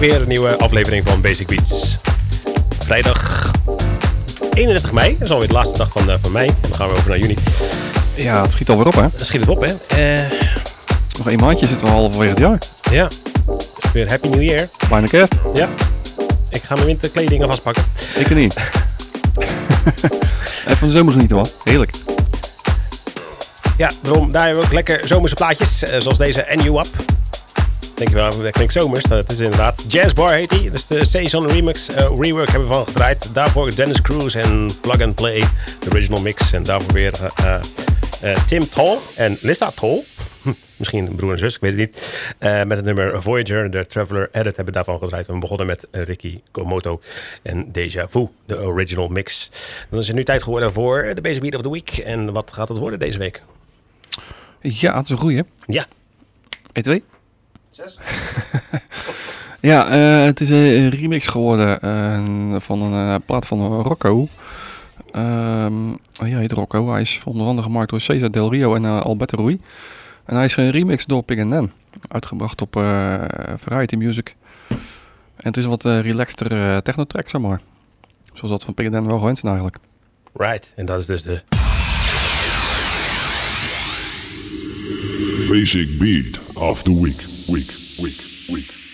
Bij weer een nieuwe aflevering van Basic Beats. Vrijdag 31 mei, dat is alweer de laatste dag van, eh, van mei. En dan gaan we over naar juni. Ja, het schiet alweer op, hè? Dan schiet het op, hè? Eh, Nog één maandje zitten we halverwege het jaar. ja, dus weer Happy New Year. Bijna kerst. Ja, ik ga mijn winterkledingen vastpakken. Ik er niet. Even van de zomer genieten, man. Heerlijk. Ja, daarom, daar hebben we ook lekker zomerse plaatjes, eh, zoals deze And You Up. Denk je wel, dat klinkt zomers. Dat is inderdaad Jazz Bar heet die. Dus de Saison Remix, eh, rework hebben we van gedraaid. Daarvoor Dennis Cruz en Plug and Play, de original mix. En daarvoor weer eh, eh, Tim Toll en Lissa Toll. Hm, Misschien broer en zus, ik weet het niet. Met het nummer Voyager, de Traveler Edit hebben we daarvan gedraaid. We begonnen met Ricky Komoto en Deja Vu, de original mix. Dan is het nu tijd geworden voor de Basic Beat of the Week. En wat gaat het worden deze week? Ja, het is een goeie. Ja, 1, 2. ja, eh, het is een remix geworden eh, van een eh, plaat van Rocco. Ehm hij heet Rocco. Hij is onder andere gemaakt door Cesar Del Rio en uh, Alberto Rui. En hij is geremixed door Pig Dan. Uitgebracht op eh, Variety Music. En het is een wat eh, relaxter eh, techno-track, zeg maar. Zoals dat van Pig Dan wel gewend zijn eigenlijk. right. En dat is dus de Basic Beat of the week, week, week, week.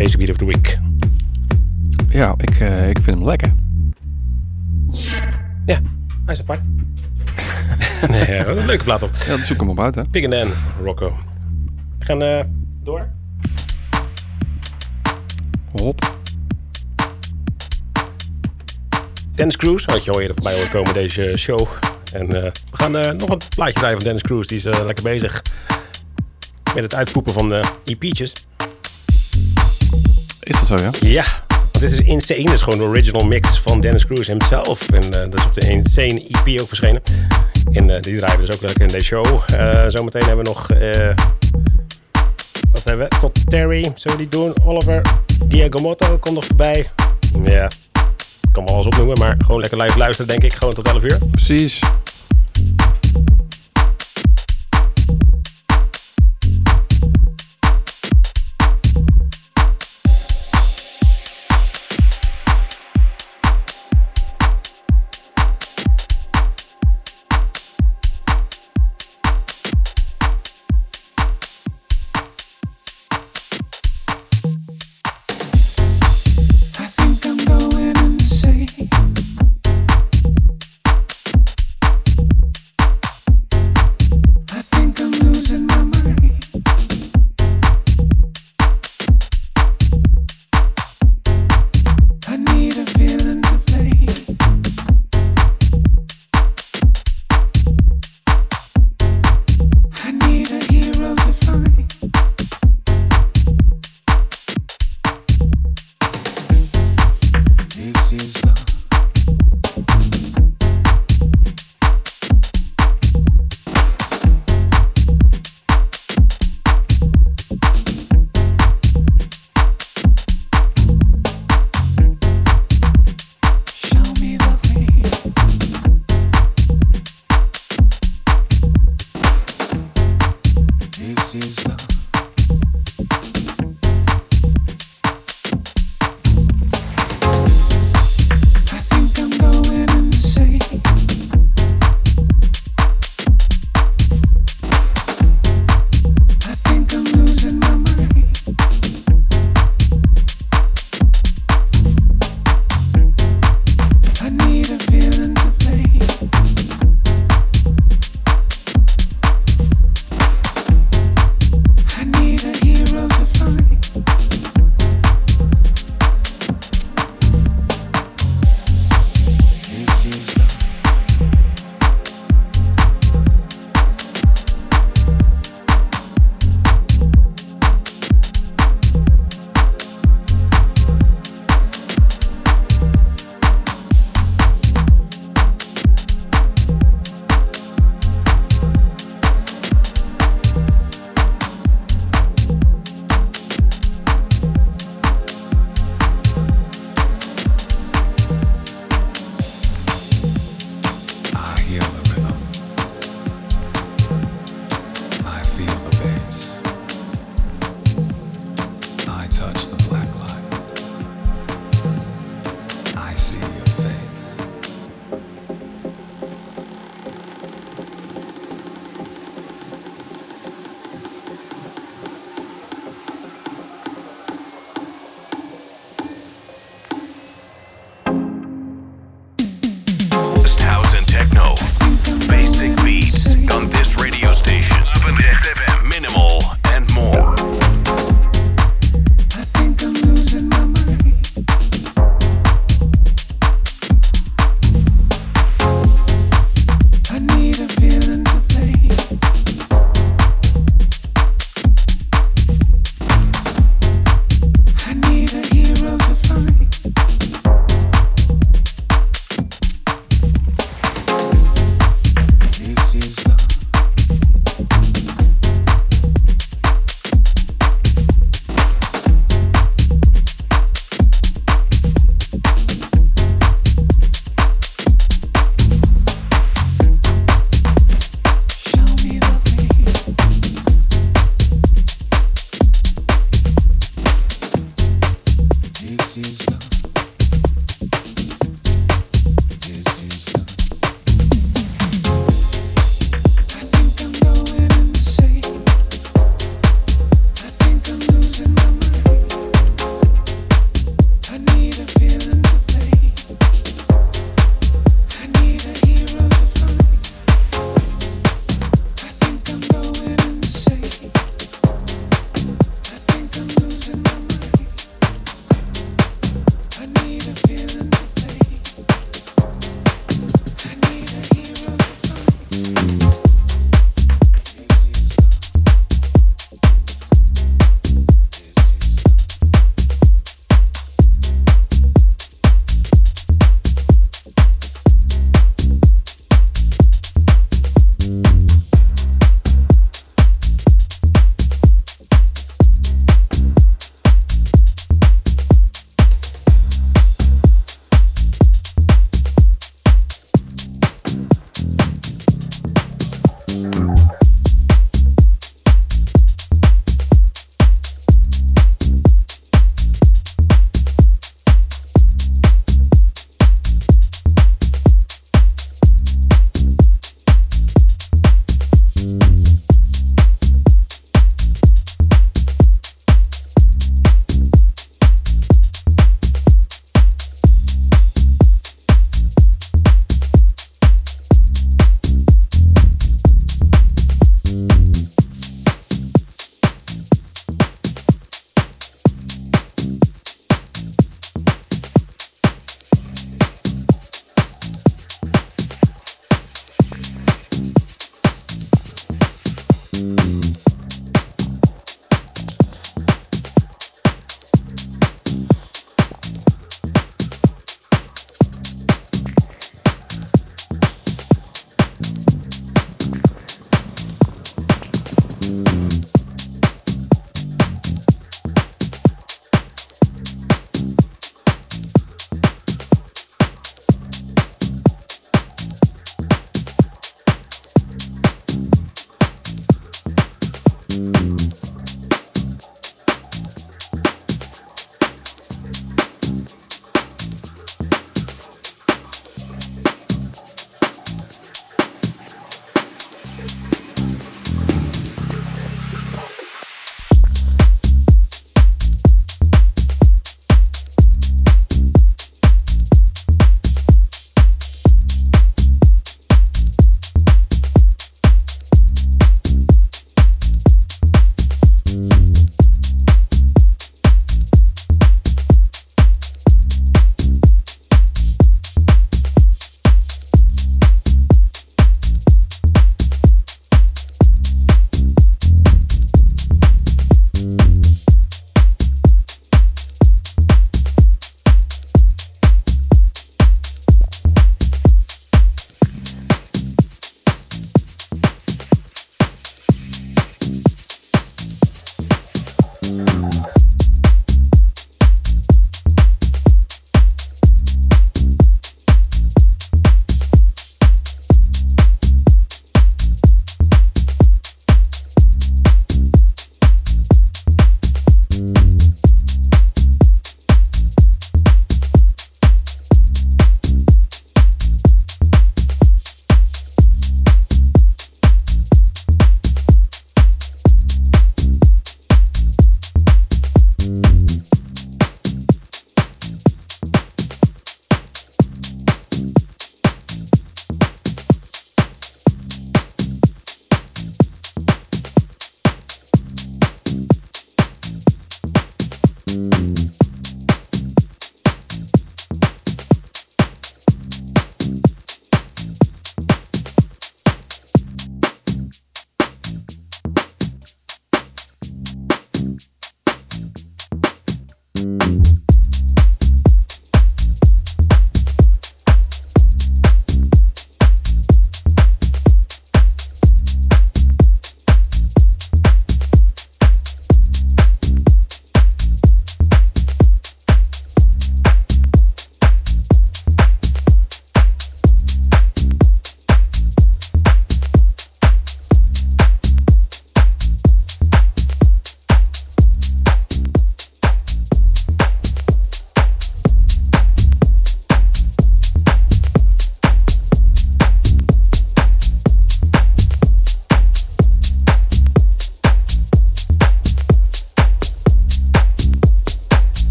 Basic Beat of the Week. Ja, ik, eh, ik vind hem lekker. Ja, hij is apart. nee, ja, een leuke plaat op. Ja, dan zoek hem op uit, hè. Pig and Dan, Rocco. We gaan eh, door. Hop. Dennis Cruz, had je al eerder voorbij horen komen deze show. En eh, we gaan eh, nog een plaatje draaien van Dennis Cruz. Die is eh, lekker bezig met het uitpoepen van de EP'tjes. Is dat zo, ja? Ja, dit is Insane. Dat is gewoon de original mix van Dennis Cruz himself. En eh, dat is op de Insane EP ook verschenen. En eh, die draaien we dus ook lekker in deze show. Eh, zometeen hebben we nog... wat hebben we? Tot Terry, zullen we die doen? Oliver, Diego Motto komt nog voorbij. Ja, ik kan wel alles opnoemen, maar gewoon lekker live luisteren denk ik. Gewoon tot 11 uur. Precies.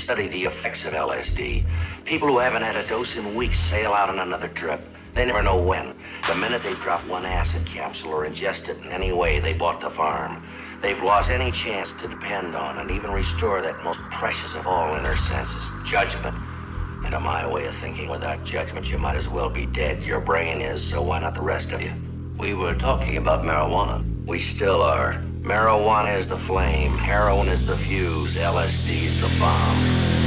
Study the effects of LSD. People who haven't had a dose in weeks sail out on another trip. They never know when. The minute they drop one acid capsule or ingest it in any way, they bought the farm. They've lost any chance to depend on and even restore that most precious of all inner senses, judgment. And to my way of thinking, without judgment, you might as well be dead. Your brain is, so why not the rest of you? We were talking about marijuana. We still are. Marijuana is the flame, heroin is the fuse, LSD is the bomb.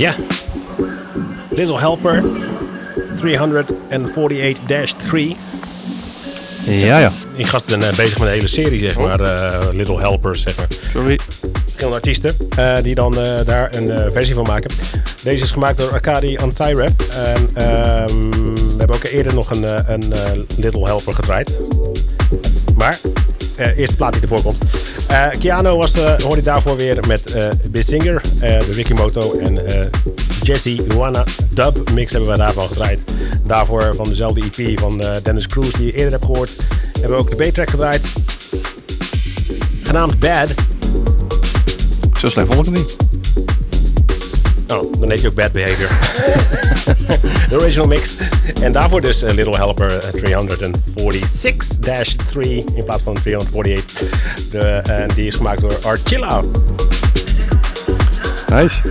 Ja. Little Helper 348-3. Ja, ja. Die gasten zijn eh, bezig met een hele serie, zeg maar. eh, Little Helpers, zeg maar. Sorry. Verschillende artiesten eh, die dan eh, daar een eh, versie van maken. Deze is gemaakt door Arcadi Antiref. En ehm, we hebben ook eerder nog een, een eh, Little Helper gedraaid. Maar, eh eerste plaat die ervoor komt. Eh Keanu was de, hoorde je daarvoor weer met eh Bissinger, eh de Wikimoto en eh Jesse Luana dub mix hebben we daarvan gedraaid. Daarvoor van dezelfde EP van eh, Dennis Cruz die je eerder hebt gehoord. Hebben we ook de B-track gedraaid. Genaamd Bad. Zo slecht vond ik het niet. Oh, dan heet je ook Bad Behavior. de original mix. En daarvoor dus eh, Little Helper eh, 346-3 in plaats van 348. De, en die is gemaakt door Archilla. Nice.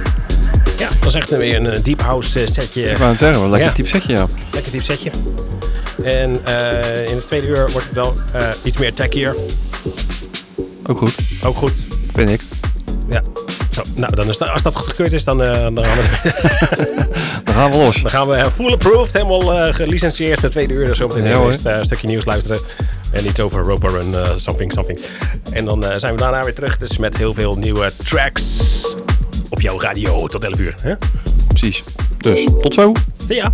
Ja, dat is echt weer een eh, deep house eh, setje. Ik wou het zeggen, wel lekker Ja. type setje, ja. Lekker diep setje. En eh, in het tweede uur wordt het wel eh, iets meer techier. Ook goed, Ook goed. vind ik. Ja. Zo, nou, dan is dat, als dat goedgekeurd is, dan, eh, dan, gaan we, Dan gaan we los. dan gaan we eh, full approved, helemaal eh gelicentieerd. De tweede uur, dus zometeen Ja, een eerste, eh, stukje nieuws luisteren. En iets over Roper en something, something. En dan zijn we daarna weer terug, dus met heel veel nieuwe tracks op jouw radio tot 11 uur. Hè? Precies. Dus, tot zo. See ya!